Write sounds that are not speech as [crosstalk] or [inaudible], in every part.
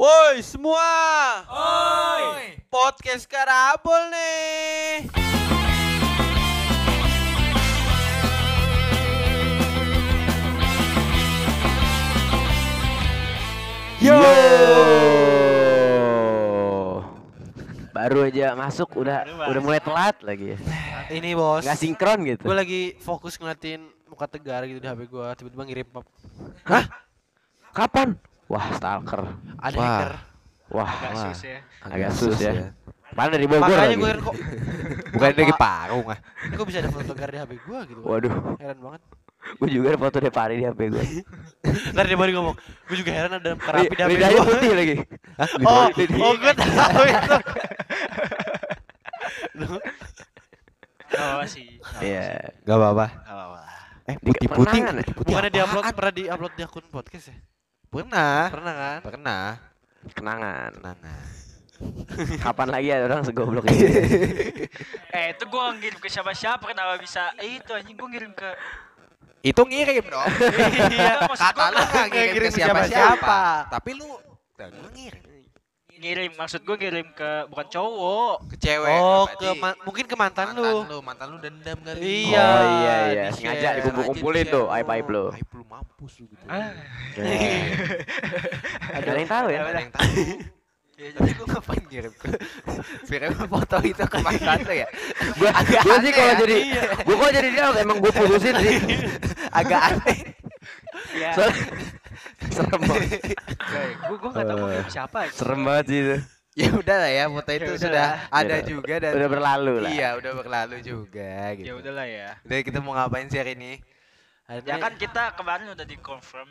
Woi semua, Oi. podcast Karabol nih. Yo. Baru aja masuk udah udah mulai telat lagi ya. Ini bos, Nggak sinkron gitu. gue lagi fokus ngeliatin muka tegar gitu di HP gue, tiba-tiba ngirim pop. Kapan? Wah, stalker. Ada Wah. hacker. Wah, Agak wah. sus ya. agak sus ya. Padahal dari Bogor Makanya lagi. gue heran kok, [laughs] Bukan dari Parung ah. ini kok bisa ada foto tegar di HP gue gitu. Waduh, Heran banget. gue juga ada foto Depari di HP gue. [laughs] Ntar dia baru ngomong, gue juga heran ada kerapi di HP Lidahnya gue. putih lagi. Oh, oh gue tahu itu. [laughs] Oh sih. Iya. Gak apa-apa. Gak apa-apa. Eh, putih-putih. ya? Bukannya di upload apaan? pernah di upload di akun podcast ya? Pernah. Pernah kan? Pernah. Kenangan. Kenangan. [laughs] Kapan lagi ada orang segoblok ini? [laughs] Eh itu gua ngirim ke siapa-siapa kenapa bisa Eh itu anjing gua ngirim ke Itu ngirim dong. [laughs] Iya maksud Kata gua lu ngirim ngirim ke siapa-siapa. siapa-siapa. Tapi lu nah, gua ngirim ngirim maksud gua ngirim ke bukan cowok. ke cewek. Oh, ke ma- mungkin ke mantan, mantan lu. lu. Mantan lu dendam kali. Iya. Oh iya iya, di-share. sengaja dikumpul-kumpulin tuh aib-aib lu. Aib lu mampus lu gitu. Ah. [laughs] Ada yang tahu ya? Ada yang tahu. Ya, jadi gua ngapain ngirim ke Kirim foto itu ke mantan lu ya? Gua Agak gua sih kalau ya. jadi gua kalau jadi dia emang gua putusin sih. Agak aneh. Iya. Soalnya [laughs] serem banget. Gua gua enggak tahu ngirim siapa. anjing. Serem banget sih itu. Ya udah lah ya, foto itu udah sudah lah. ada Udah- juga dan Udah berlalu lah. Iya, udah berlalu juga gitu. Ya udahlah ya. Udah kita mau ngapain sih hari ini? Akhirnya- Ya kan kita kemarin udah di confirm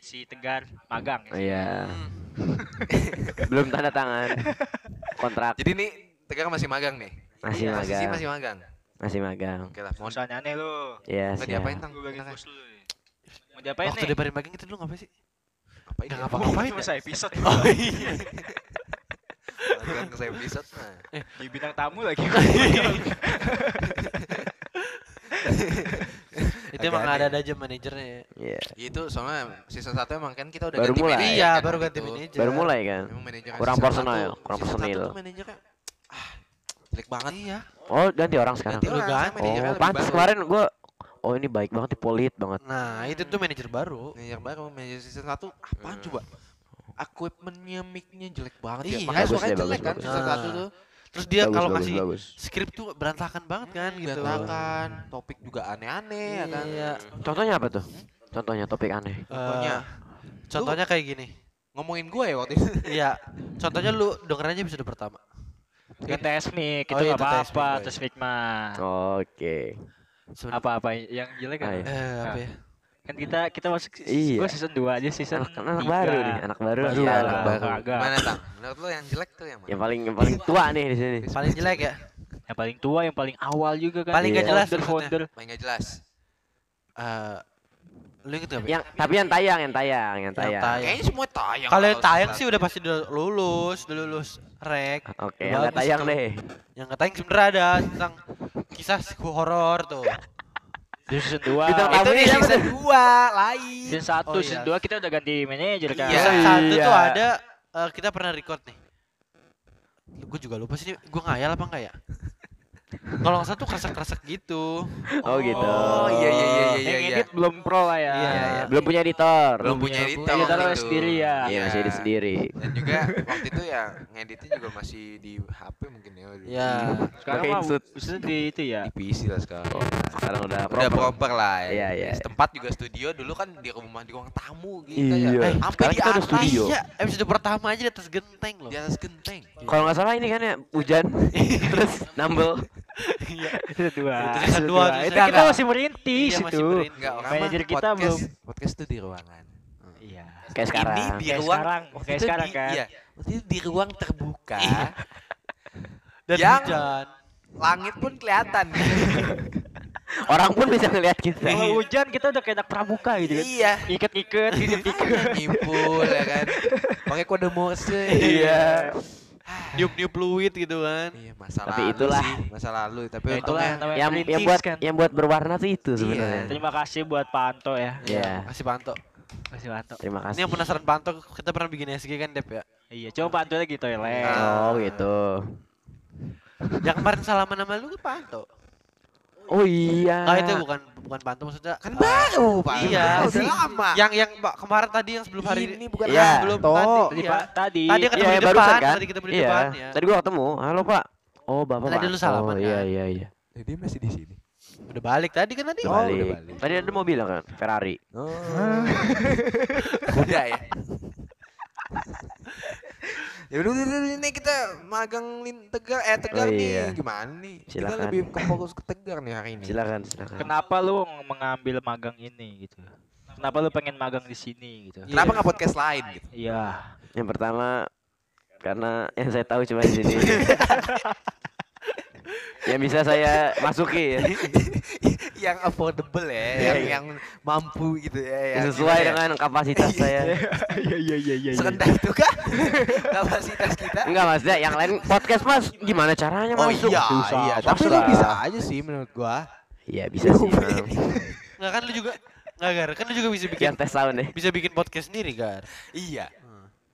si Tegar magang Oh, ya. Iya. [laughs] Belum tanda tangan kontrak. Jadi nih Tegar masih magang nih. Masih Posisi magang. masih magang. Masih magang. Oke lah, mau aneh lu. Iya, nggak siap. diapain tang? Gua bagi Silakan. Mau diapain Waktu nih? di Barin Baging kita dulu ngapain sih? Ngapain Nggak ya? ngapa-ngapain Cuma ya? saya episode. Oh iya. Ke saya episode nah. Di bintang tamu lagi. [laughs] Itu emang aneh. ada aja manajernya ya. Iya. Itu soalnya season 1 emang kan kita udah Baru ganti mulai. manajer Iya, kan baru ganti itu. manajer. Baru mulai kan. Kurang personal, kurang personil. manajernya ah, jelek banget. Iya. Oh, ganti orang sekarang. Ganti orang, ganti. manajernya Oh, pantas kemarin gua Oh, ini baik banget, dipolit banget. Nah, itu tuh manajer baru. Manajer baru, manajer season 1 apaan coba? Equipmentnya, mic-nya jelek banget ya. Iya. Makanya suaranya deh, jelek bagus, kan bagus. season Nah. 1 tuh. Terus dia kalau ngasih bagus. skrip tuh berantakan banget kan gitu. Berantakan, topik juga aneh-aneh ya kan. Iya. Contohnya apa tuh? Contohnya topik aneh. Contohnya, Eh, contohnya kayak gini. ngomongin gue ya waktu itu. [laughs] Iya. Contohnya lu denger aja episode pertama. Kan tes mic, itu iya, nggak apa-apa, tes mic mah. Oke. Seben- Apa-apa yang jelek kan? Ayo. Eh, apa ya? Kan kita kita masuk Iya. gua season 2 aja season Anak, anak baru nih, anak baru. Baru, Iya, anak baru. baru. Agak. Mana tang? Menurut lo yang jelek tuh yang mana? Yang paling yang paling tua nih di sini. Paling jelek ya? Yang paling tua, yang paling awal juga kan. Paling nggak Founder, jelas maksudnya. founder. Main gak jelas. Eh, lu inget gak? Be? Yang tapi yang tayang, yang tayang, yang tayang. tayang. Kayaknya semua tayang. Kalau yang tayang sih udah pasti udah lulus, udah lulus rek. Oke, yang tayang deh. Yang nggak tayang sebenernya ada tentang kisah horor tuh. Di season 2. Bintang Itu di season tuh? 2 lain. Season 1, Oh, season iya. 2 kita udah ganti manajer kan. Iya. Season satu Iya. tuh ada eh, kita pernah record nih. Gue juga lupa sih, gue ngayal apa enggak ya? Kalau nggak salah tuh kresek-kresek gitu. Oh gitu. Oh iya iya iya iya Yang iya. edit belum pro lah ya. Iya, iya. Belum punya editor. Belum punya Iya, editor. editor waktu lo itu. sendiri ya. Iya, masih edit sendiri. Dan juga waktu itu ya ngeditnya juga masih di HP mungkin ya. Ya. Sekarang mah udah di itu ya. Di PC lah sekarang. Oh, sekarang udah Udah proper. proper lah ya. Iya, iya. Tempat juga studio dulu kan di rumah di ruang tamu gitu ya. Iya. Eh, sampai Sekarang di atas. studio. Iya, episode pertama aja di atas genteng loh. Di atas genteng. Kalau nggak salah ini kan ya hujan, [laughs] terus nambel. Iya. Itu dua. Itu season dua, itu Itu kita masih merintis Iya, masih itu. Manajer kita podcast, belum. podcast tuh di ruangan. Iya. Kayak sekarang. Ini di Kayak ruang sekarang, kayak itu sekarang kan. Iya. Itu di ruang terbuka. [laughs] Dan Yang- hujan. Langit pun kelihatan. [laughs] Orang pun bisa ngeliat kita. Kalau hujan kita udah kayak anak pramuka gitu kan. iya. Ikat-ikat, [laughs] ikat-ikat. Nyimpul ya kan. Pakai kode Morse. Iya. [sighs] Niup-niup fluid gitu kan. Iya, masa Tapi lalu itulah. sih, masa lalu. Tapi Ya, itulah untungnya Yang yang buat kan. yang buat berwarna tuh itu sebenarnya. Iya. Terima kasih buat Pak Anto ya. Iya. Masih Panto. Masih mantap. Terima Ini kasih. yang penasaran Panto kita pernah bikin SG kan Dep ya. Iya, coba bantu lagi toilet. Oh gitu. Yang kemarin salaman sama lu kan Panto. Oh iya. Ah itu bukan bukan Panto maksudnya. Kan eh, baru, Pak. Iya, Udah lama. Yang yang Mbak, kemarin tadi yang sebelum hari ini bukan Iya. sebelum Panto. tadi. Tadi iya. Pak, tadi. Tadi ketemu Iya, di barusan depan, kan? tadi ketemu di iya. depan ya. Tadi gua ketemu. Halo Pak. Oh Bapak Tadi Pak. lu salaman, Oh iya kan? iya iya. Eh, Dia masih di sini. Udah balik tadi kan tadi. Oh, balik. udah balik. Tadi ada mobil kan Ferrari. Oh. [laughs] Kuda ya. [laughs] ya udah udah, udah, ini kita magang lin tegar eh tegar Oh, nih iya. gimana nih kita Silakan. lebih ke fokus ke tegar nih hari ini Silakan silakan. Kenapa lu mengambil magang ini gitu? Kenapa lu pengen magang di sini gitu? kenapa nggak podcast lain gitu Iya. Yang pertama karena yang saya tahu cuma di sini. [laughs] [laughs] yang bisa saya masuki ya. [laughs] yang affordable ya Iya, yang, iya. yang mampu gitu ya yang sesuai gimana ya, dengan kapasitas [laughs] saya. Iya iya iya iya. serendah itu kan kapasitas kita Enggak maksudnya yang lain podcast Mas gimana caranya oh masuk? iya Susah, iya tapi lu bisa aja sih menurut gua Iya bisa sih. Enggak kan lu juga Enggak Gar, kan lu juga bisa bikin Yang tes sound deh. bisa bikin podcast sendiri, Gar. iya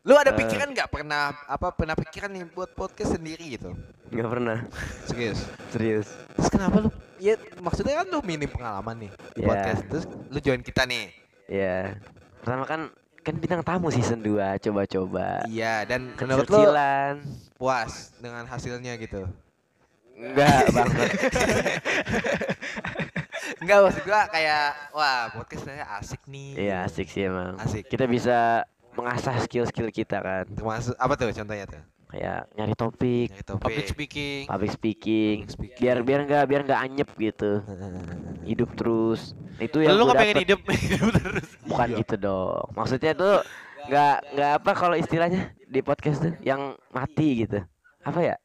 lu ada Eh. pikiran nggak pernah apa pernah pikiran nih buat podcast sendiri gitu Enggak pernah. serius Serius. Terus kenapa lu? Ya maksudnya kan lu minim pengalaman nih di Iya. podcast. Terus lu join kita nih. Iya. Pertama kan kan bintang tamu season 2 coba-coba. Iya, dan menurut lu puas dengan hasilnya gitu. Enggak, banget. [laughs] Enggak maksud gua kayak wah podcast saya asik nih. Iya, asik sih emang. Asik. Kita bisa mengasah skill-skill kita kan. Termasuk apa tuh contohnya tuh? Kayak nyari topik, Nyari topik. Public speaking. public speaking. Public speaking. Biar biar enggak biar enggak anyep gitu. [laughs] Hidup terus. Itu yang Lu nggak pengen hidup [laughs] hidup terus. Bukan Iya. gitu dong. Maksudnya tuh nggak nggak apa kalau istilahnya di podcast tuh yang mati gitu. Apa ya?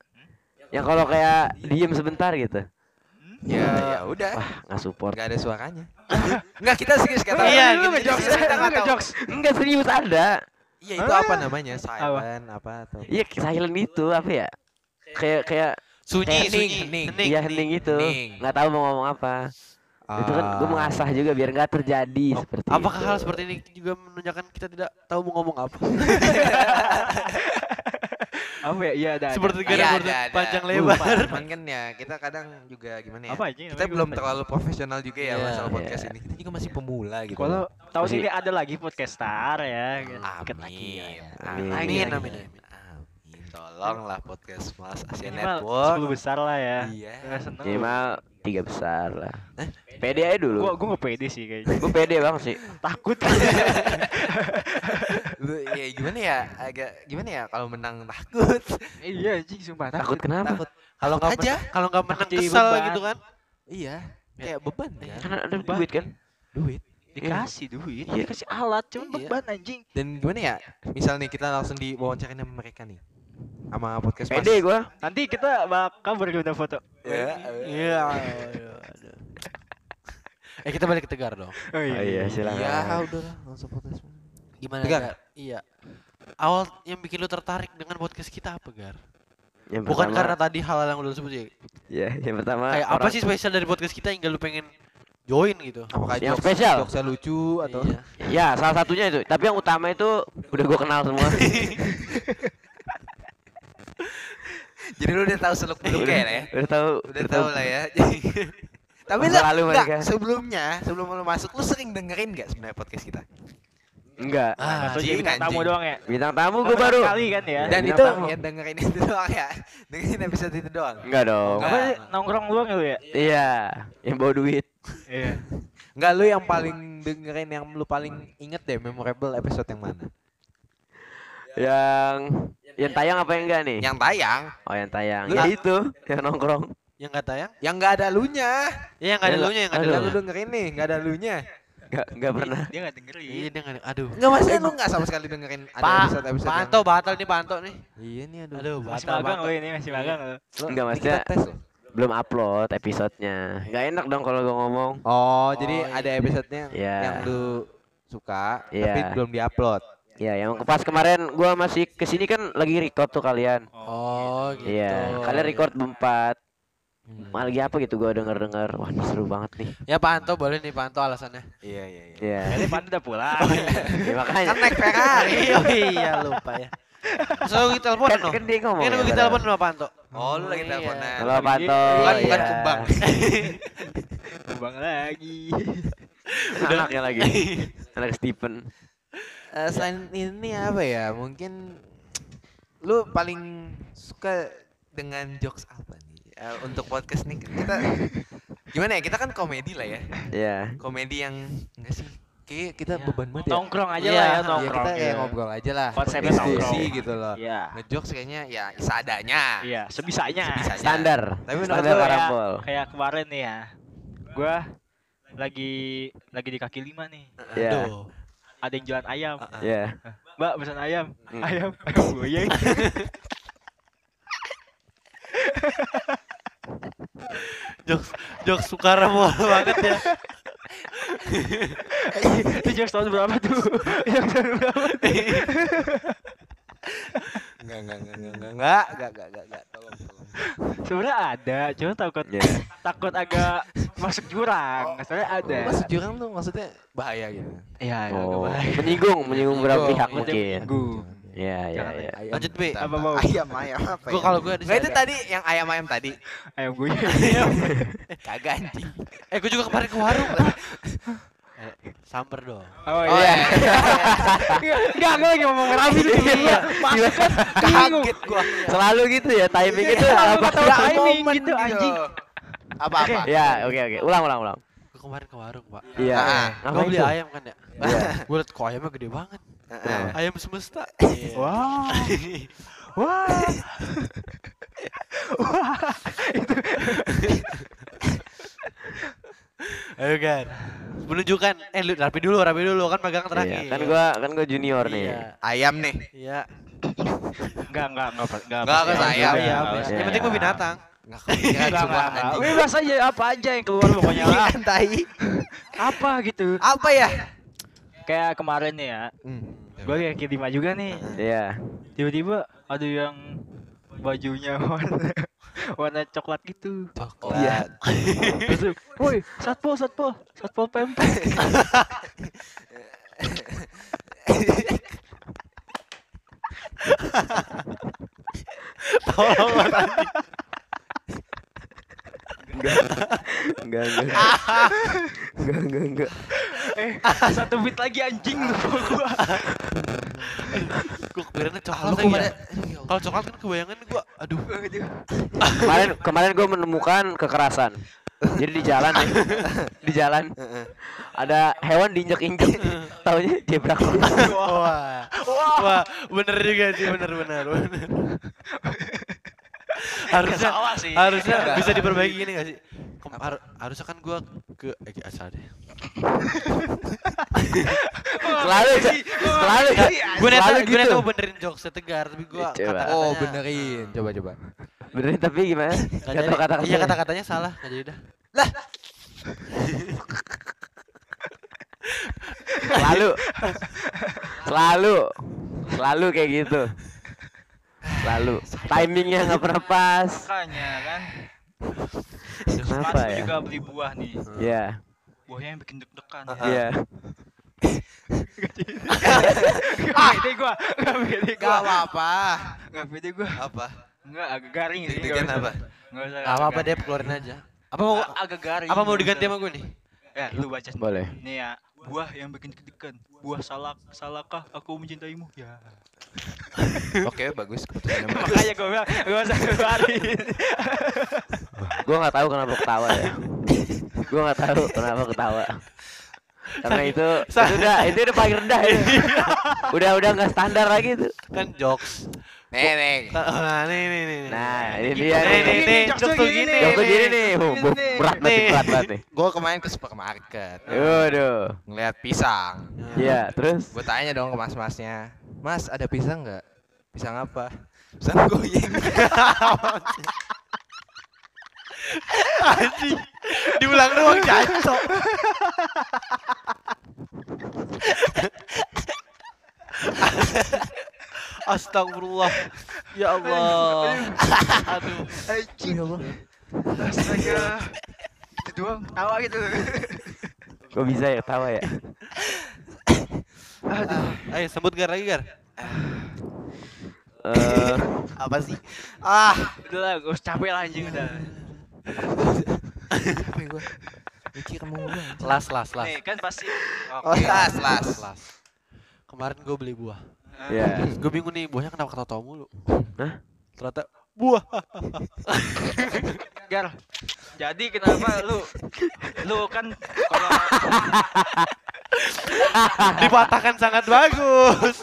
Yang kalau kayak diem sebentar gitu. Ya, ya udah. Wah, nggak support. Enggak ada suaranya. [laughs] Enggak, kita serius kata. Iya, gitu. Kita enggak tahu. ngejokes. Enggak serius ada. Iya, itu apa namanya? Silent apa atau Iya, silent itu apa ya? Kayak kayak Sunyi, Kayak sunyi, hening, hening. iya hening itu. Nggak tahu mau ngomong apa. Itu kan gue Ah. mengasah juga biar nggak terjadi Oh, seperti Apakah itu. hal seperti ini juga menunjukkan kita tidak tahu mau ngomong apa? [laughs] Apa ya? Iya ada. ada. Seperti Iya, gara ada, ada. panjang lebar. [laughs] Cuman kan ya kita kadang juga gimana ya? Apa aja? kita belum terlalu profesional juga ya Iya, masalah iya. podcast ini. Kita juga masih pemula gitu. Kalau tahu sih ada lagi podcastar ya. amin. Dikit lagi ya. Amin. Amin, Amin. amin, amin. Amin. Tolonglah podcast Mas Asia Minimal Network. 10 besar lah ya. Iya. Minimal tiga besar lah. Eh? Pede aja dulu. Gua gua nggak pede sih kayaknya. Gue pede banget sih. [laughs] Takut. [laughs] Ya gimana ya? Agak gimana ya kalau menang takut. iya anjing sumpah Takut kenapa? Takut. Kalau nggak aja. kalau nggak menang Takut kesel beban. gitu kan? Iya. Kayak beban kan. Kan ada duit kan? Duit. Dikasih duit, Iya. dikasih alat, cuman Iya. beban anjing. Dan gimana ya? Misal nih kita langsung diwawancarain sama mereka nih. Sama podcast. Pede gue. Nanti kita bakal berguna foto. Ya. Iya. Eh kita balik ke Tegar dong. Oh Oh iya silakan. Iya, udahlah, langsung podcast. Gimana Tegar. Gar? Iya. Awal yang bikin lu tertarik dengan podcast kita apa Gar? Yang Bukan pertama- karena tadi hal yang udah sebut ya. Ya, yang pertama. Kayak apa sih spesial dari podcast kita hingga lu pengen join gitu? Apakah Yang jokes- spesial? jokesnya lucu atau Iya. Ya, salah satunya itu. Tapi yang utama itu udah gue kenal semua. [laughs] Jadi lu udah tahu seluk beluknya ya? udah tahu. Udah tahu lah ya. [laughs] Tapi lu enggak, mereka. sebelumnya, sebelum lu masuk lu sering dengerin enggak sebenarnya podcast kita? Enggak. Ah, anjing, jadi bintang tamu anjing. doang ya? Bintang tamu gue baru. kali kan ya. Dan bintang itu tamu. yang dengerin itu doang ya. [laughs] Dengerin episode itu doang. Enggak dong. Enggak. Apa sih, nongkrong doang ya lu ya? Iya, yang bawa duit. Iya. Enggak lu yang paling dengerin yang lu paling inget deh memorable episode yang mana? Yang yang tayang apa yang enggak nih? Yang tayang, Oh, yang tayang. Lu- Ya itu, yang nongkrong. Yang nggak tayang? yang enggak ada lunya. Iya yang nggak ada Ya, lu nya, yang nggak ada lu dengerin nih, enggak ada lunya. Enggak enggak pernah. Dia enggak dengerin. Iya dia nggak ada. Aduh. Enggak maksudnya lu enggak sama sekali dengerin ada Pak, episode-episode yang- Panto batal nih Panto nih. Iya nih aduh. Aduh, Masih batal magang Panto. lu ini, masih magang lu. Lu- Enggak, ini maksudnya- kita tes loh. Belum upload episodenya. Enggak enak dong kalau gue ngomong. Oh, jadi iya. ada episodenya Iya. yang lu suka Iya. tapi belum diupload. Ya, yang pas kemarin gua masih ke sini kan lagi record tuh kalian. Oh gitu. Iya, kalian record berempat. Malah lagi apa gitu gua denger denger wah ini seru banget nih Ya Pak Anto boleh nih Pak Anto alasannya. Iya iya iya. ya Ini Pandu udah pulang. ya makanya Kan naik Ferrari. [laughs] oh iya lupa ya. Selalu kita telepon kan, no. kan dia ngomong Ini ya, kita padahal. telepon sama Pak Anto. Oh lu lagi Iya. teleponan. halo Panto Bukan bukan ya. kembang. Kembang lagi. [laughs] anaknya lagi anak Stephen Eh, selain ini apa ya? Mungkin lu paling suka dengan jokes apa Eh, untuk podcast nih kita [laughs] gimana ya? Kita kan komedi lah ya. ya Komedi yang enggak sih? Kayak kita Ya, beban banget ya. Nongkrong aja Iya, lah ya iya, Iya, nongkrong. kita kayak Iya. ngobrol aja lah. Konsepnya Diskusi nongkrong. gitu loh. Iya. Ngejokes kayaknya ya seadanya. Iya, sebisanya. Sebisanya. standar Tapi menurut standar kayak, kayak kemarin nih ya. Gua lagi lagi di kaki lima nih. ya Aduh. Ada yang jualan ayam. ya Mbak pesan ayam. Hmm. Ayam, ayam goyang. [laughs] [laughs] Jokes jokes Sukarno banget ya. Itu jokes tahun berapa tuh? Jokes tahun berapa tuh? Enggak enggak enggak enggak enggak enggak enggak enggak enggak enggak tolong tolong. Sebenarnya ada, cuma takut ya takut agak masuk jurang. Sebenarnya ada. Masuk jurang tuh maksudnya bahaya gitu. Iya, agak oh bahaya. menyinggung menyinggung beberapa Menyinggung, pihak iya. mungkin Minggu. Ya ya Jangan ya Ayam. Lanjut, Bi. Apa mau? Ayam ayam apa? Gua ya? kalau gua Nggak itu tadi yang ayam-ayam tadi. Ayam goyang. [laughs] Kagak anjing. Eh gua juga kemarin ke warung. Eh, Samper dong. Oh Oh iya. iya. Enggak, enggak lagi ngomong rapi tuh. Iya. Masuk kan Kaget gua. selalu gitu ya timing itu Iya, apa tahu timing momen gitu, anjing. Apa-apa? ya oke oke ulang ulang ulang kemarin ke warung, Pak. iya Ah, Gua ngapain beli ayam kan ya. Iya. Gua liat kok ayamnya gede banget. Heeh. Ayam semesta. Iya. Wah. Wah. Ayo kan. Menunjukkan eh lu rapi dulu, rapi dulu kan pegang terakhir. Iya, kan gua kan gua junior nih Iya. Ayam nih. Iya. Enggak, enggak, enggak. Enggak, Enggak, ke saya. juga. Iya, yang iya. penting gua binatang. Enggak Enggak. Bebas aja apa aja yang keluar pokoknya lah. Ikan tai. Apa gitu. Apa ya? Kayak kemarin nih ya. Hmm. Gua kayak lima juga nih. iya Tiba-tiba ada yang bajunya warna [laughs] warna coklat gitu. Iya. Terus, woi, satpol, satpol, satpol pemprov. [laughs] Tolong enggak enggak enggak enggak [laughs] enggak enggak eh, [laughs] satu bit lagi anjing lupa gua. gua Lu coklat kemarin ya. Kalau coklat kan kebayangan gua aduh. kemarin kemarin gue menemukan kekerasan jadi di jalan nih di jalan ada hewan diinjek injek taunya dia berangkat Wah. Wah, bener juga sih, bener bener bener. harusnya sih. harusnya Enggak. bisa diperbaiki gini gak sih? Har- harusnya kan gua ke eh, asal deh. selalu selalu Gue selalu gue gitu. mau benerin jokes tegar tapi gua Coba. kata-katanya. Oh, benerin. Coba coba. benerin tapi gimana? Kata kata Iya kata-katanya salah, nggak jadi dah. selalu. Selalu. Selalu kayak gitu. Selalu. Timingnya nggak pernah pas. Makanya kan. Kenapa ya juga beli buah nih. ya Buahnya yang bikin deg-degan. [laughs] ya Gak pede gua, gak pede Gak gua. apa-apa. Gak pede gua. Apa? Enggak, agak garing sih. Deg-degan usah. apa? Nggak usah. Gak apa-apa deh, keluarin aja. Apa mau agak garing. apa mau diganti sama gue nih? Ya, lu baca. boleh Nih ya, buah yang bikin deg-degan. Buah salak, salahkah aku mencintaimu? Ya. Oke, bagus. Keputusannya. [laughs] Makanya gua bilang, gak usah keluarin. [laughs] gue nggak tahu kenapa ketawa ya gue nggak tahu kenapa ketawa karena itu itu udah itu udah paling rendah itu [laughs] udah udah nggak standar lagi tuh Kan jokes. Nih, nih. Nah, nih nih nih. nah ini dia Nih, nih, nih jokes jokes tuh gini yang tuh gini nih berat banget berat banget nih Gue kemarin ke supermarket Waduh ngeliat pisang. Iya terus Gue tanya dong ke mas-masnya, Mas ada pisang nggak? Pisang apa? [laughs] Pisang goyang. Anjing. Diulang doang jancok. Astagfirullah. Ya Allah. Aduh. Ya Allah. Astaga. Itu doang tawa gitu. Kok bisa ya tawa ya? Ayo sebut Gar lagi Gar. Eh, Apa sih? Ah, Udah lah, gue capek lah anjing udah. ya gua? Mikir mulu. anjing. Las las las. Nih kan pasti. Oh, las, las. Las. Kemarin gue beli buah. ya. Gue bingung nih buahnya kenapa ketawa-tawa mulu. Hah? Ternyata buah. Gar. Jadi kenapa lu lu kan kalau [laughs] [laughs] Dipatahkan sangat bagus.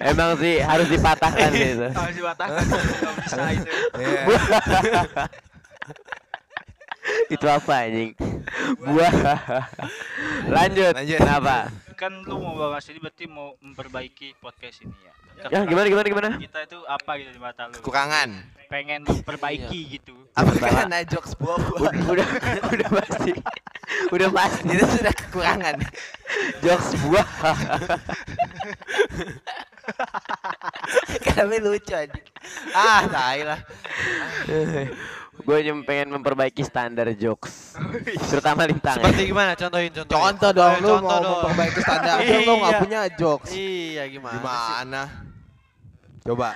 Emang sih harus dipatahkan gitu. [laughs] harus bisa itu. Iya. [laughs] Itu apa anjing? Buah. Lanjut. Lanjut. Kenapa? Kan lu mau bahas ini berarti mau memperbaiki podcast ini ya. Ya gimana gimana gimana? Kita itu apa gitu di mata lu? Kekurangan. Pengen memperbaiki gitu. Apakah Bawa. karena jokes buah-buah? Udah udah pasti. Udah pasti Itu sudah kekurangan. jokes buah. Kami lucu aja. Ah, tai lah. Gue cuma pengen memperbaiki standar jokes. Terutama lintang. ya. Seperti gimana? Contohin contohin. Contoh dong, lu contoh mau dong. memperbaiki standar [laughs] lu nggak Iya. punya jokes. Iya gimana? sih? Gimana? Coba.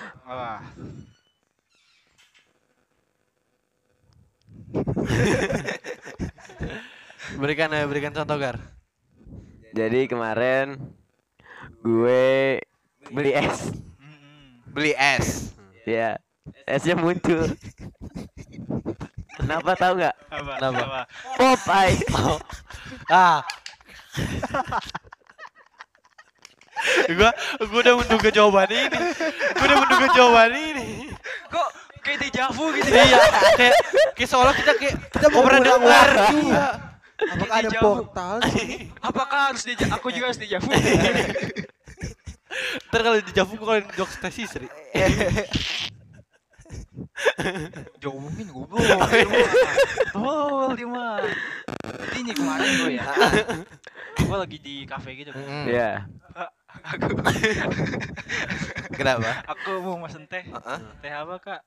[laughs] Berikan ayo berikan contoh Gar. Jadi kemarin gue beli es. Beli es. Ya. Esnya muncul. Kenapa tahu nggak? Apa? Kenapa? Apa? Pop ice. Ah. Gua gua udah menduga jawaban ini. Gua udah menduga jawaban ini. Kok kayak dejavu gitu iya, kayak kayak seolah kita kayak kita mau pernah dengar. Iya. Apakah ada Jauh. portal? Apakah harus deja aku juga harus dejavu? Ntar kalau di Javu gua kalian jokes tes Sri. Jauhin goblok. Oh, lima. Jadi ini kemarin gue ya. gue lagi di kafe gitu. kan. Mm. Ya. Aku [laughs] Kenapa? aku mau mesen teh. Heeh. Teh apa, Kak?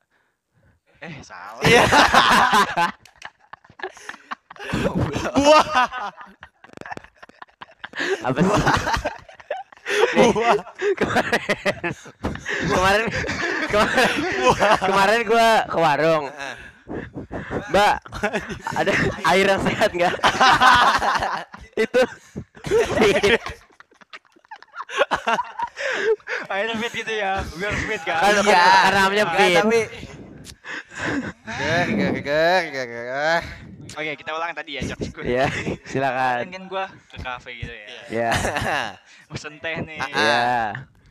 Eh, salah. Iya. Buah. Apa sih? Buah. kemarin kemarin kemarin kemarin gua ke warung mbak ada air yang sehat nggak [laughs] itu [laughs] Akhirnya fit gitu ya. Biar fit kan. Kan- Iya. karena namanya Enggak, fit. Tapi Gak, gak, gak, gak, gak, gak. Oke, kita ulang tadi ya jokes [laughs] gue. ya Kan silakan kan gua ke kafe gitu ya. [laughs] ya Mesen teh nih. Ah. ya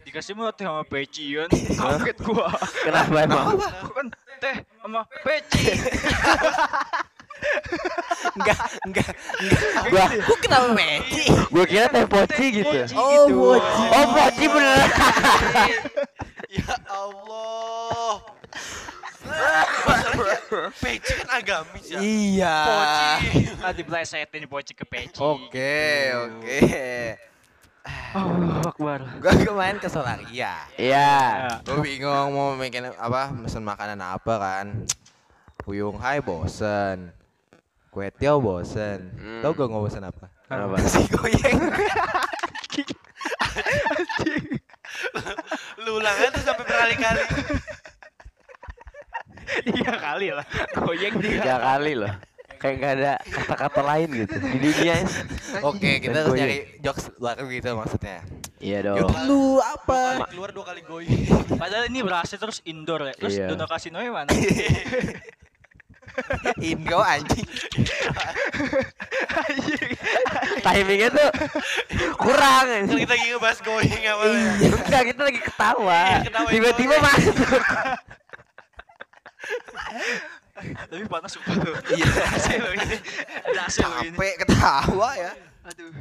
Dikasih mulu teh sama pecian. Kaget gua. kenapa emang kan teh sama peci. [laughs] Enggak, enggak, gua Kok kenapa Meci? gua kira teh poci gitu Oh, gitu. poci. oh poci beneran [laughs] Ya Allah. [laughs] Peci kan agamis ya. Iya. Poci. Ah, dibelesetin poci ke peci. Oke, oke. Oh, Akbar. [sighs] Gua kemarin ke Solaria. ya Gue bingung mau bikin apa, mesen makanan apa kan. Kuyung hai bosen. Kue tiaw bosen. Hmm. Tau gak mau bosen apa? Apa? [laughs] Nasi goyeng. Lu ulang aja tuh sampai berkali-kali. Tiga kali lah. Goyang tiga. tiga kali loh kayak nggak ada kata-kata lain gitu di dunia ini. Oke, kita Dan harus nyari jokes baru gitu maksudnya. iya dong Yaudah lu apa? Kali keluar dua kali goyang. [laughs] Padahal ini berhasil terus indoor ya. Terus Iya. Dono Kasino mana? [laughs] Indo anjing. timingnya tuh kurang Kan anjing. kita lagi ngebahas goyang awalnya. Enggak, kita lagi ketawa. Iya, Tiba-tiba masuk. Tapi panas sumpah tuh. Iya. Capek ketawa ya. Aduh.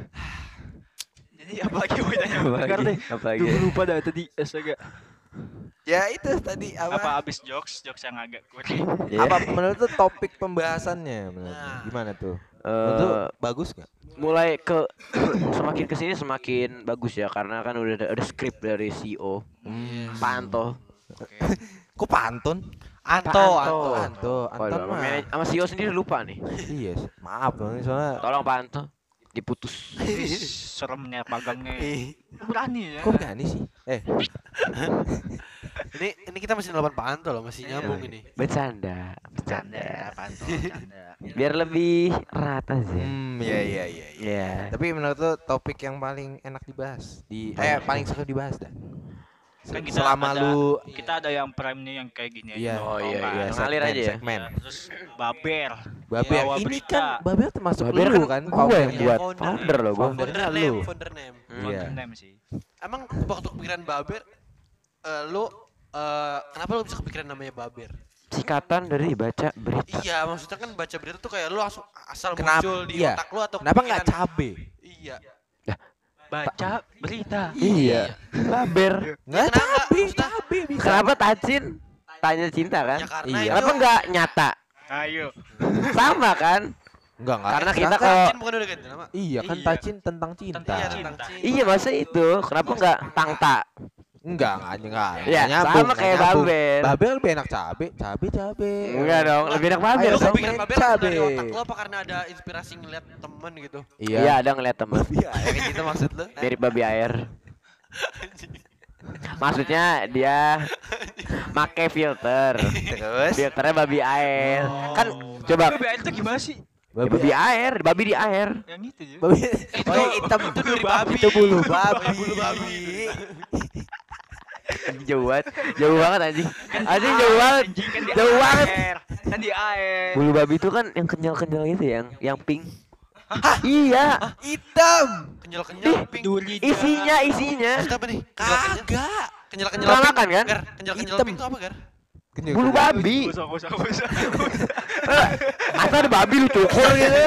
Jadi apa lagi mau tanya? Apa lagi? deh. Apa lagi? Duh, lupa dah tadi astaga. Ya itu tadi apa? Apa abis jokes? Jokes yang agak kurang. Ya. Apa menurut tuh topik pembahasannya menurut? Nah. gimana tuh? Eh, Menurut lu bagus nggak? mulai ke [coughs] semakin ke sini semakin bagus ya karena kan udah ada, ada skrip dari CEO Iya. Panto [laughs] Kok pantun? Anto, Anto. Anto. Anto, sama mah. manaj- sama CEO sendiri lupa nih. Iya, maaf dong soalnya. Tolong Pak Anto diputus. Seremnya pagangnya. Ih, Berani ya. Kok berani sih? Eh, [laughs] Ini ini kita masih nelapan Pak Anto loh, masih nyambung ini. Bercanda, Bercanda. Panto, bercanda. Biar lebih rata sih. hmm, iya iya iya. iya. Iya. Tapi menurut lo topik yang paling enak dibahas di eh paling seru dibahas dah. Kan kita Selama ada- lu Kita ada yang prime nih yang kayak gini Iya. aja. Oh, iya, iya. Ngalir aja ya? segmen. Ya, Terus baber. Babel Bawa ini berita. kan Babel termasuk Babel lu kan kan, gua yang buat Founder. founder loh gua. Founder. Founder name, lu. founder name. Iya. Founder name sih. Emang waktu kepikiran Baber, eh, lu eh, kenapa lu bisa kepikiran namanya Baber? Singkatan dari baca berita. Iya, maksudnya kan baca berita tuh kayak lu langsung asal Kenapa- muncul di iya. otak lu atau Kenapa nggak cabe? Iya. Baca berita. Iya. Baber. Nggak kenapa? cabe, Maksudnya- cabe bisa. Kenapa Tacin? Tanya cinta kan? Ya Iya. itu Kenapa enggak nyata? Ayo. Sama kan? Enggak enggak. Karena kita kan- kok Tacin bukan udah ganti nama? Iya kan Iya. Tacin tentang cinta. Iya, Cinta. tentang cinta. Iya masa itu? Kenapa enggak tangta? Enggak, enggak, enggak. Ya, enggak nyambung, sama enggak kayak. Babel. Babel lebih enak cabe, cabe, cabe. Enggak dong, lebih enak baber Ayo, Lu kepikiran Baber cabe. dari otak lu apa karena ada inspirasi ngeliat temen gitu? Iya. Iya, ada ngeliat temen Iya, kayak gitu maksud lu. mirip babi air. Maksudnya dia make filter. Terus Filternya babi air. Kan coba Babi air itu gimana sih? ya, babi air, babi di air. Yang itu ya. Babi. Itu Oh, hitam itu dari babi. Itu bulu babi. Bulu babi. Jauh banget, jauh banget anjing. Anjing jauh banget. Anjing kan Jauh banget. Kan di air. Bulu babi itu kan yang kenyal-kenyal gitu yang yang pink. Iya, Hitam. Kenyal-kenyal pink. Duri. isinya isinya Maksudnya apa nih? Kagak. Kenyal-kenyal pink. kan? Gar, kenyal-kenyal Hitam. pink itu apa, Gar? bulu babi. Masa ada babi lu cukur gitu?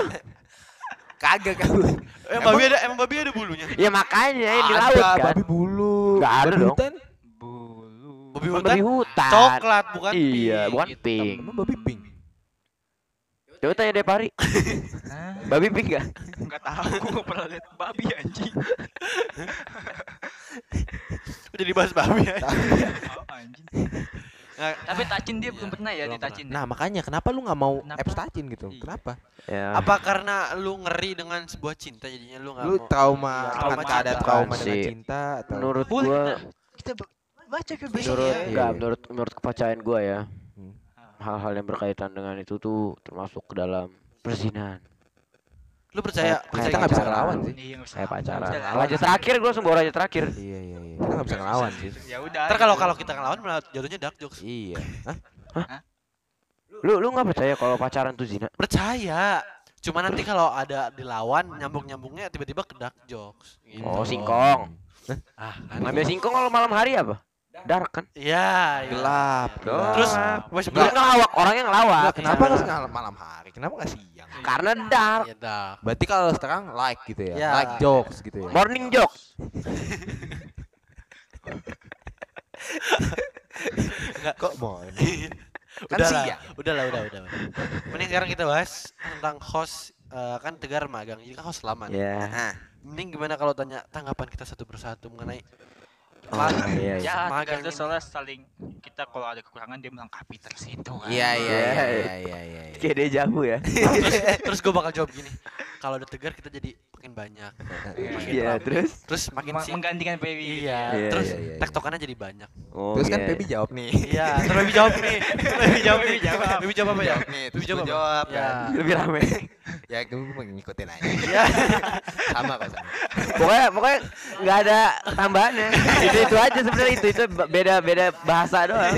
Kagak kagak. Emang babi ada emang babi ada bulunya. Ya makanya yang di laut kan. babi bulu. Nggak ada dong. Babi hutan. babi hutan. Coklat bukan Iya, pink. bukan Hitam. pink. Emang babi pink. Coba tanya deh Pari. Hah? [laughs] Babi pink gak? Enggak tahu, gua nggak pernah lihat babi anjing. [laughs] Udah dibahas babi ya. Oh, anjing. Nah, Tapi Tacin dia belum pernah ya Belum di Tacin. Nah, makanya kenapa lu nggak mau Kenapa? apps Tacin gitu? Iya. Kenapa? Ya. apa karena lu ngeri dengan sebuah cinta jadinya lu nggak Lu mau trauma, Iya, trauma trauma ada trauma Sih. dengan cinta atau Menurut Boleh gua, kita, baca ke menurut ya. enggak, Iya. menurut menurut kepercayaan gua ya, Hmm. hal-hal yang berkaitan dengan itu tuh termasuk ke dalam perzinahan. lu percaya Kayak- percaya kita nggak bisa ngelawan sih. Iya. Kayak pacaran. Raja terakhir gua langsung bawa raja terakhir. Iya iya iya. Kita nggak bisa ngelawan sih. Ya udah. ntar kalau gitu. kalau kita ngelawan malah jatuhnya dark jokes Iya. Hah? Lu lu nggak percaya kalau pacaran tuh zina? percaya cuma nanti kalau ada dilawan nyambung nyambungnya tiba-tiba ke dark jokes gitu. Oh, singkong. ah Ngambil singkong kalau malam hari apa? Dark kan? iya iya. Gelap. gelap. terus Gelap. masih Lu ngelawak, orangnya ngelawak. Nggak, kenapa Iya. nggak malam malam hari? Kenapa nggak siang? Karena dark. ya dark Berarti kalau sekarang like gitu ya, Ya. like jokes gitu ya. Morning jokes. [laughs] Kok mau? Kan udah lah, siang. udah lah, udah, udah. Mending sekarang kita bahas tentang host eh, kan Tegar magang, jadi kan host lama. nih. Ya. Nah, Mending gimana kalau tanya tanggapan kita satu persatu mengenai Oh, lag- iya, iya. Ya, kita soalnya saling kita kalau ada kekurangan dia melengkapi terus itu kan. iya iya Iya, iya iya. iya iya. iya. Kayak dia jago ya. [laughs] terus, terus gue bakal jawab gini. Kalau ada Tegar kita jadi makin banyak. [laughs] Iya, terus Terus makin Ma- sih. menggantikan gitu Iya, ya. Iya, terus iya, iya, iya. tektokannya jadi banyak. Oh, Terus kan iya. Baby jawab nih. [laughs] Iya, terus Baby jawab nih. [laughs] Baby jawab nih. jawab. Baby jawab apa ya? Jawab nih, terus Baby jawab jawab Ya. kan. lebih rame. Ya gue mau ngikutin aja. Iya. Sama kok sama. pokoknya pokoknya nggak ada tambahannya. itu itu aja sebenarnya itu itu beda beda bahasa doang.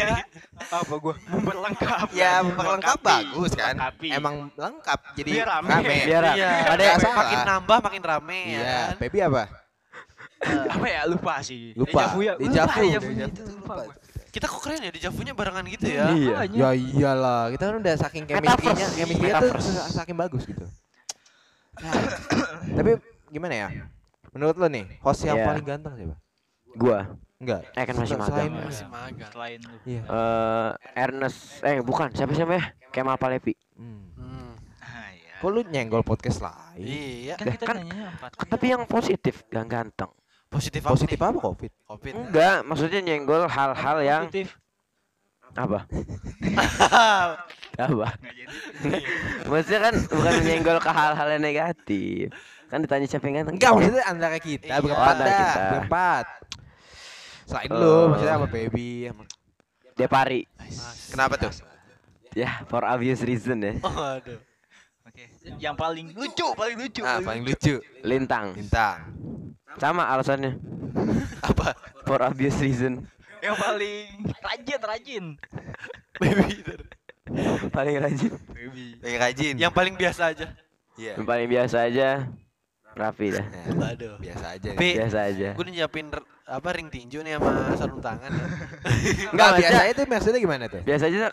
Apa gua [laughs] memperlengkap. Ya kan? memperlengkap bagus kan. Melengkapi. Emang lengkap jadi Biar rame. rame. Biar Iya. ada yang makin nambah makin rame ya Iya, kan. Baby apa? apa ya lupa sih. Lupa. Dejavu ya. Dejavu. Lupa, Dejavu Dejavu. itu lupa gua. Kita kok keren ya di Javunya barengan gitu ya. Iya. Ya iyalah, kita kan udah saking chemistry-nya, chemistry-nya tuh saking bagus gitu. [coughs] Nah, tapi gimana ya? Menurut lo nih, host yang Iya. paling ganteng siapa? Gua Enggak. Eh, kan masih Selain- magang. Masih magang. Selain lu. Iya. eh Ernest eh bukan siapa siapa ya? Kemal Palevi. Hmm. Hmm. Ah, iya. Kok lu nyenggol podcast lain? Iya. Kan kita kan- nanya empat. Tapi yang positif, gak Positif apa Positif apa Covid? Covid. Enggak, maksudnya nyenggol hal-hal yang Positif. Apa? [laughs] Apa? Maksudnya kan bukan menyenggol ke hal-hal yang negatif. Kan ditanya siapa yang ganteng? Enggak maksudnya antara kita Iya. berempat Oh, antara kita. berempat. Selain Eh. lu, maksudnya sama baby. sama- Depari. Kenapa tuh? Ya, for obvious reason ya. [laughs] Oh, aduh. Oke. Yang paling lucu, paling lucu. Ah, paling lucu. Lintang. Bintang. Sama alasannya. [laughs] Apa? For obvious reason. Yang paling rajin, rajin. Baby. Paling rajin. Baby. Yang rajin. Yang paling biasa aja. Iya. Yang paling biasa aja. Rapi dah. Nah, Aduh. biasa aja. nih. Pi, Biasa aja. gue nyiapin apa ring tinju nih sama sarung tangan ya. [laughs] Enggak, Enggak, biasa itu maksudnya gimana tuh? Biasa aja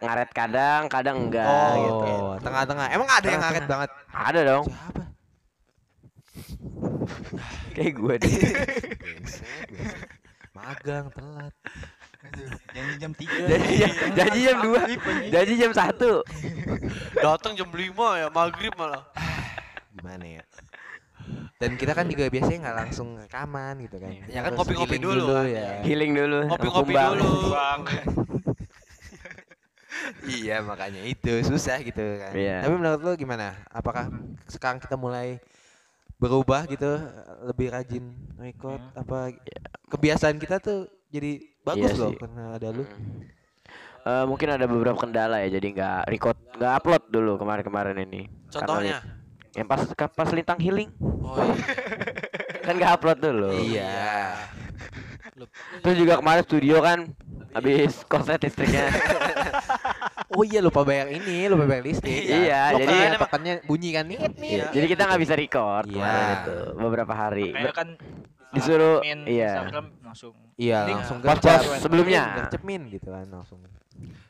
ngaret kadang, kadang enggak Oh, gitu. tengah-tengah. Emang ada yang ngaret banget? Ada dong. Siapa? [laughs] Kayak gue deh. Magang telat. Janji jam 3. Janji jam- janji jam 2. Janji jam 1. Datang jam 5 ya, maghrib malah. Gimana ya? Dan kita kan juga biasanya nggak langsung rekaman gitu kan. Ya kan ngopi-ngopi healing dulu kan. ya. Healing dulu. kumbang. dulu. Bang. [laughs] iya makanya itu susah gitu kan. Iya. Tapi menurut lo gimana? Apakah sekarang kita mulai berubah gitu lebih rajin record Hmm. apa kebiasaan kita tuh jadi bagus Iya loh sih. karena ada lu. Hmm. Eh, mungkin ada beberapa kendala ya, jadi nggak record, nggak upload dulu kemarin-kemarin ini. Contohnya. Yang pas pas lintang healing Oh iya. [laughs] kan nggak upload dulu. Iya. Lu- Terus juga kemarin studio kan habis korslet listriknya. [laughs] Oh iya lupa bayar ini, lupa bayar listrik. Iya, Lo jadi- tokennya bunyi kan nih. Iya, jadi kita nggak bisa record Iya. itu beberapa hari. Kayak kan [laughs] Disuruh- admin iya. Instagram langsung. Iya, langsung gercep. sebelumnya. Gercep min gitu kan langsung.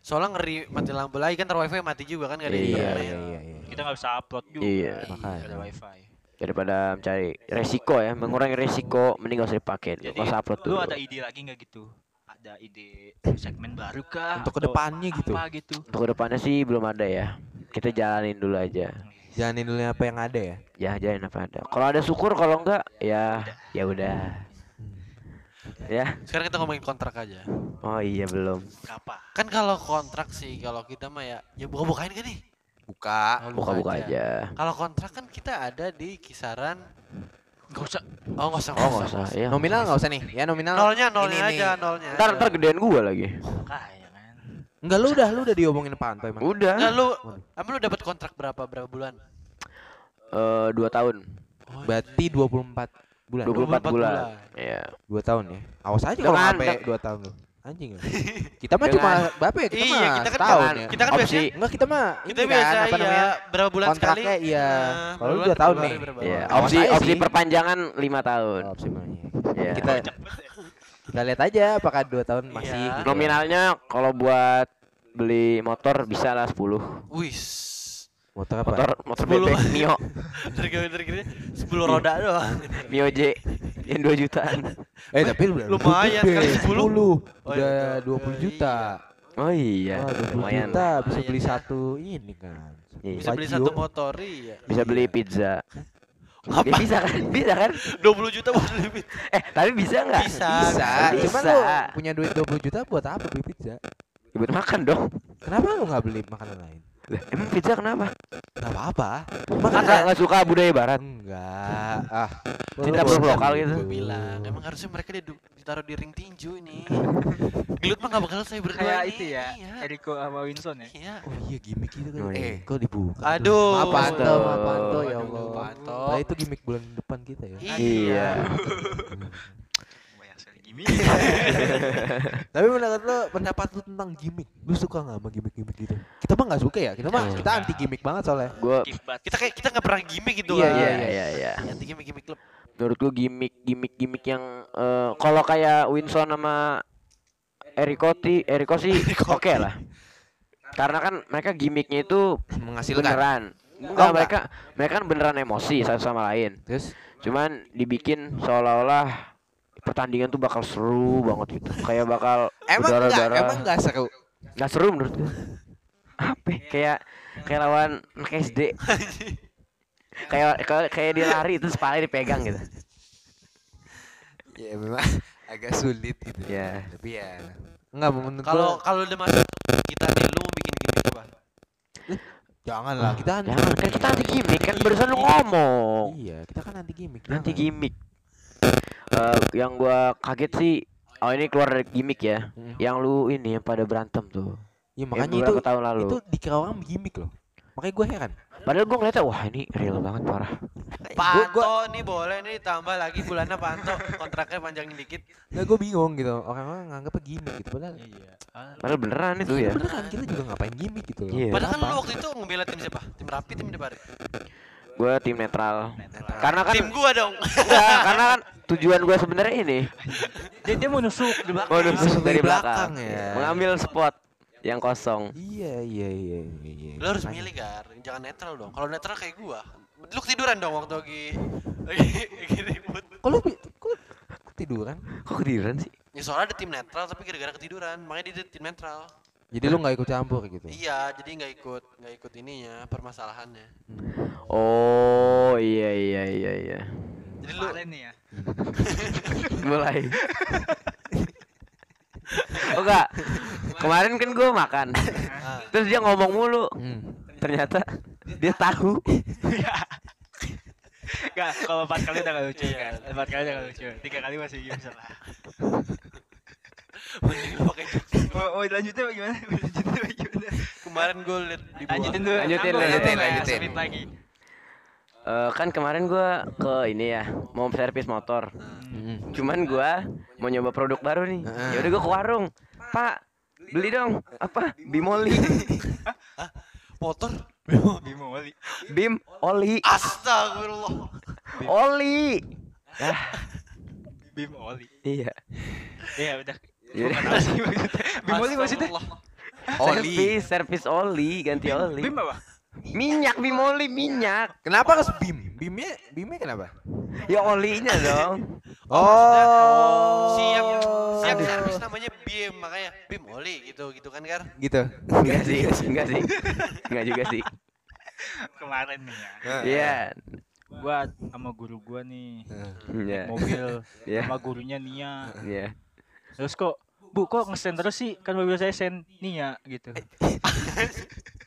Soalnya ngeri mati lampu lagi kan ter wifi mati juga kan gak ada Iya, internet. iya, iya, iya. Kita nggak bisa upload juga. Iya. Makanya. Ada wifi. daripada mencari resiko ya, mengurangi resiko mending gak usah dipakai. Jadi Gak usah upload lu dulu. ada ide lagi nggak gitu? Ada ide segmen baru kah? Untuk ke depannya gitu. Apa gitu? Untuk ke depannya sih belum ada ya. Kita jalanin dulu aja. Jalanin dulu apa yang ada ya. Ya jalanin apa ada. Kalau ada syukur, kalau enggak ya ya udah. Ya. Sekarang kita ngomongin kontrak aja. Oh iya belum. Berapa? Kan kalau kontrak sih kalau kita mah ya ya buka-bukain kan nih. Buka. Oh, Buka-buka aja. Kalau kontrak kan kita ada di kisaran Gak usah. Oh nggak usah Oh nggak usah. Ya. Nominal nggak usah nih. Ya nominal. Nolnya ini nolnya nih. aja nolnya. Ntar aja. ntar gedean gua lagi. Kaya kan. Enggak lu udah lu udah diomongin Panto emang. Udah. Nggak, lu emang lu dapat kontrak berapa berapa bulan? Eh dua tahun. Oh, Berarti 24 bulan. 24 24 bulan. bulan. Iya. 2 tahun ya. Awas aja kalau kan, sampai udah. 2 tahun lu. Anjing lu. [laughs] Kita mah cuma berapa ya? Kita Iya, mah kita kan setahun jangan- ya. kita kan Opsi. biasanya Enggak kita mah kita ini biasa kan, apa iya namanya? berapa bulan sekali? kontraknya iya. Nah, Kalau berapa lu bulan, 2 tahun nih. Iya. Opsi opsi perpanjangan lima tahun. Oh, opsimalnya. Iya. Kita kita lihat aja apakah 2 tahun masih Iya. gitu. Nominalnya kalau buat beli motor bisa lah 10 Wis. Motor apa? motor motor 10. bebek Mio [laughs] Dari gini dari gini 10 roda doang. Mio J yang 2 jutaan Eh tapi lu udah Lumayan, 10. 10. Oh, Udah iya. 20 juta. oh iya Wah, 20 lumayan juta bisa Lumayan, beli satu ini kan. Iya. Bisa beli satu motor iya. bisa beli pizza Apa? ya, bisa kan bisa kan 20 juta buat beli pizza. eh tapi bisa nggak Bisa. Bisa, Bisa. cuman lu punya duit 20 juta buat apa beli pizza? Ya, buat makan dong Kenapa lu nggak beli makanan lain? Emang pizza kenapa Enggak apa-apa. Masa kan nggak suka budaya barat enggak. Ah, Cinta lu produk bosan lokal gitu. Gue bilang, emang harusnya mereka ditaruh di ring tinju ini. Gelut mah gak bakal saya berdua Kayak ini. itu ya. Iya. Eriko sama Winson ya. Iya. Oh iya gimmick itu kan. Oh, iya. Eh, kok dibuka? Aduh. Maaf Panto, maaf Panto ya Allah. Panto. Nah, itu gimmick bulan depan kita ya. Iya. [laughs] Gini. [laughs] Tapi menurut lo pendapat lu tentang gimmick, lu suka nggak sama gimmick-gimmick gitu? Kita mah nggak suka ya, kita mah Hmm. kita anti gimmick banget soalnya. gue Kibat. Kita kayak kita gak pernah gimmick gitu Iya, kan. iya iya iya Anti gimmick gimmick klub. menurut gue gimmick gimmick gimmick yang eh, kalau kayak Winson sama Eriko ti Eriko sih oke lah karena kan mereka gimmicknya itu Menghasilkan. beneran Oh, enggak enggak. mereka mereka kan beneran emosi satu sama lain Terus cuman dibikin seolah-olah pertandingan tuh bakal seru banget gitu kayak bakal emang enggak, berdarah-darah. emang enggak seru. nggak seru menurut gue apa ya? kayak kayak lawan anak SD kayak kayak kayak dia lari itu kepala dipegang gitu Ya memang agak sulit gitu. Ya. Tapi ya enggak menurut Kalau kalau udah masuk kita nih, lu mau bikin gimmick apa? jangan lah kita anti Jangan kan kita anti gimmick kan barusan lu ngomong. Iya, kita kan anti gimmick. Anti gimmick. Eh yang gua kaget sih Oh ini keluar dari gimmick ya. Hmm. Yang lu ini yang pada berantem tuh. Ya makanya itu tahun lalu. itu dikira orang gimmick loh. Makanya gue heran. Padahal gua ngeliatnya wah ini real banget parah. Panto nih boleh nih tambah lagi bulannya Panto kontraknya panjangin dikit. Nah, gue bingung gitu. Orang-orang nganggapnya gimmick gitu. Padahal Iya. Ah, Padahal beneran itu ya. beneran kita juga ngapain gimmick gitu loh. Iya. Padahal kan lu waktu itu ngebela tim siapa? Tim Rapi, tim Debar. Gua tim netral. netral. Karena kan Tim gua dong. enggak, karena kan tujuan gua sebenarnya ini [laughs] Dia dia mau nusuk di belakang. mau nusuk dari dari belakang, belakang ya. mengambil spot yang kosong. Iya, iya, iya, iya, iya. Lu harus milih Gar, jangan netral dong. Kalau netral kayak gua. Lu ketiduran dong waktu lagi [laughs] lagi, lagi ribut. Kok lu bi- kok tiduran? Kok ketiduran sih? Ya soalnya ada tim netral tapi gara-gara ketiduran, makanya dia tim netral. Jadi lu nggak ikut campur gitu. Iya, jadi nggak ikut nggak ikut ininya permasalahannya. Oh iya iya iya iya. Jadi lu nih ya. [laughs] Mulai. oh enggak. Kemarin kan gua makan. Terus dia ngomong mulu. Hmm. Ternyata dia tahu. Enggak, kalau empat kali udah gak lucu Iya. kan. Empat kali udah gak lucu. Tiga kali masih bisa lah. lanjutin apa gimana? Mau lanjutin apa gimana? Kemarin gue liat di bawah. Lanjutin dulu. Lanjutin, Aku lanjutin, ya, lanjutin. speed lagi. Eh, kan kemarin gua ke ini ya mau servis motor. Hmm. Cuman gua mau nyoba produk baru nih. Heeh. Ya udah gua ke warung. Pak, beli dong apa? Bimoli. Motor. Bimo Wali. Bim oli. Astagfirullah. Oli. Ah, Bim Oli. iya. Iya udah. Bim Oli maksudnya? Oli. Servis, servis oli, ganti oli. Bim apa? Minyak bimoli, minyak. Kenapa harus bim? Bimnya bimnya kenapa? Ya olinya dong. [laughs] Oh. Siap siap Aduh. servis namanya BIM makanya BIM Oli gitu gitu kan Gar. Gitu. Enggak sih, enggak sih. Enggak juga sih. Kemarin nih ya. Iya. Gua sama guru gua nih Iya. mobil Iya. sama gurunya Nia. Iya. Terus kok Bu kok ngesen terus sih? Kan mobil saya sen Nia gitu. [laughs]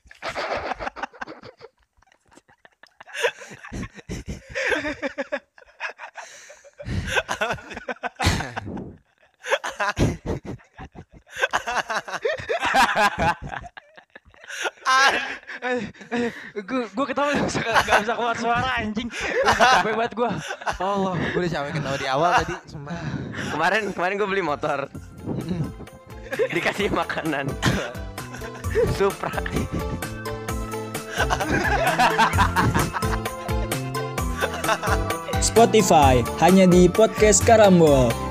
Gue gue ketawa gak bisa, gak bisa keluar suara anjing. Capek banget gua. Allah. Gue udah capek ketawa di awal tadi. Kemarin kemarin gue beli motor. [laughs] Dikasih makanan. [laughs] Supra. [laughs] Spotify hanya di podcast Karambol.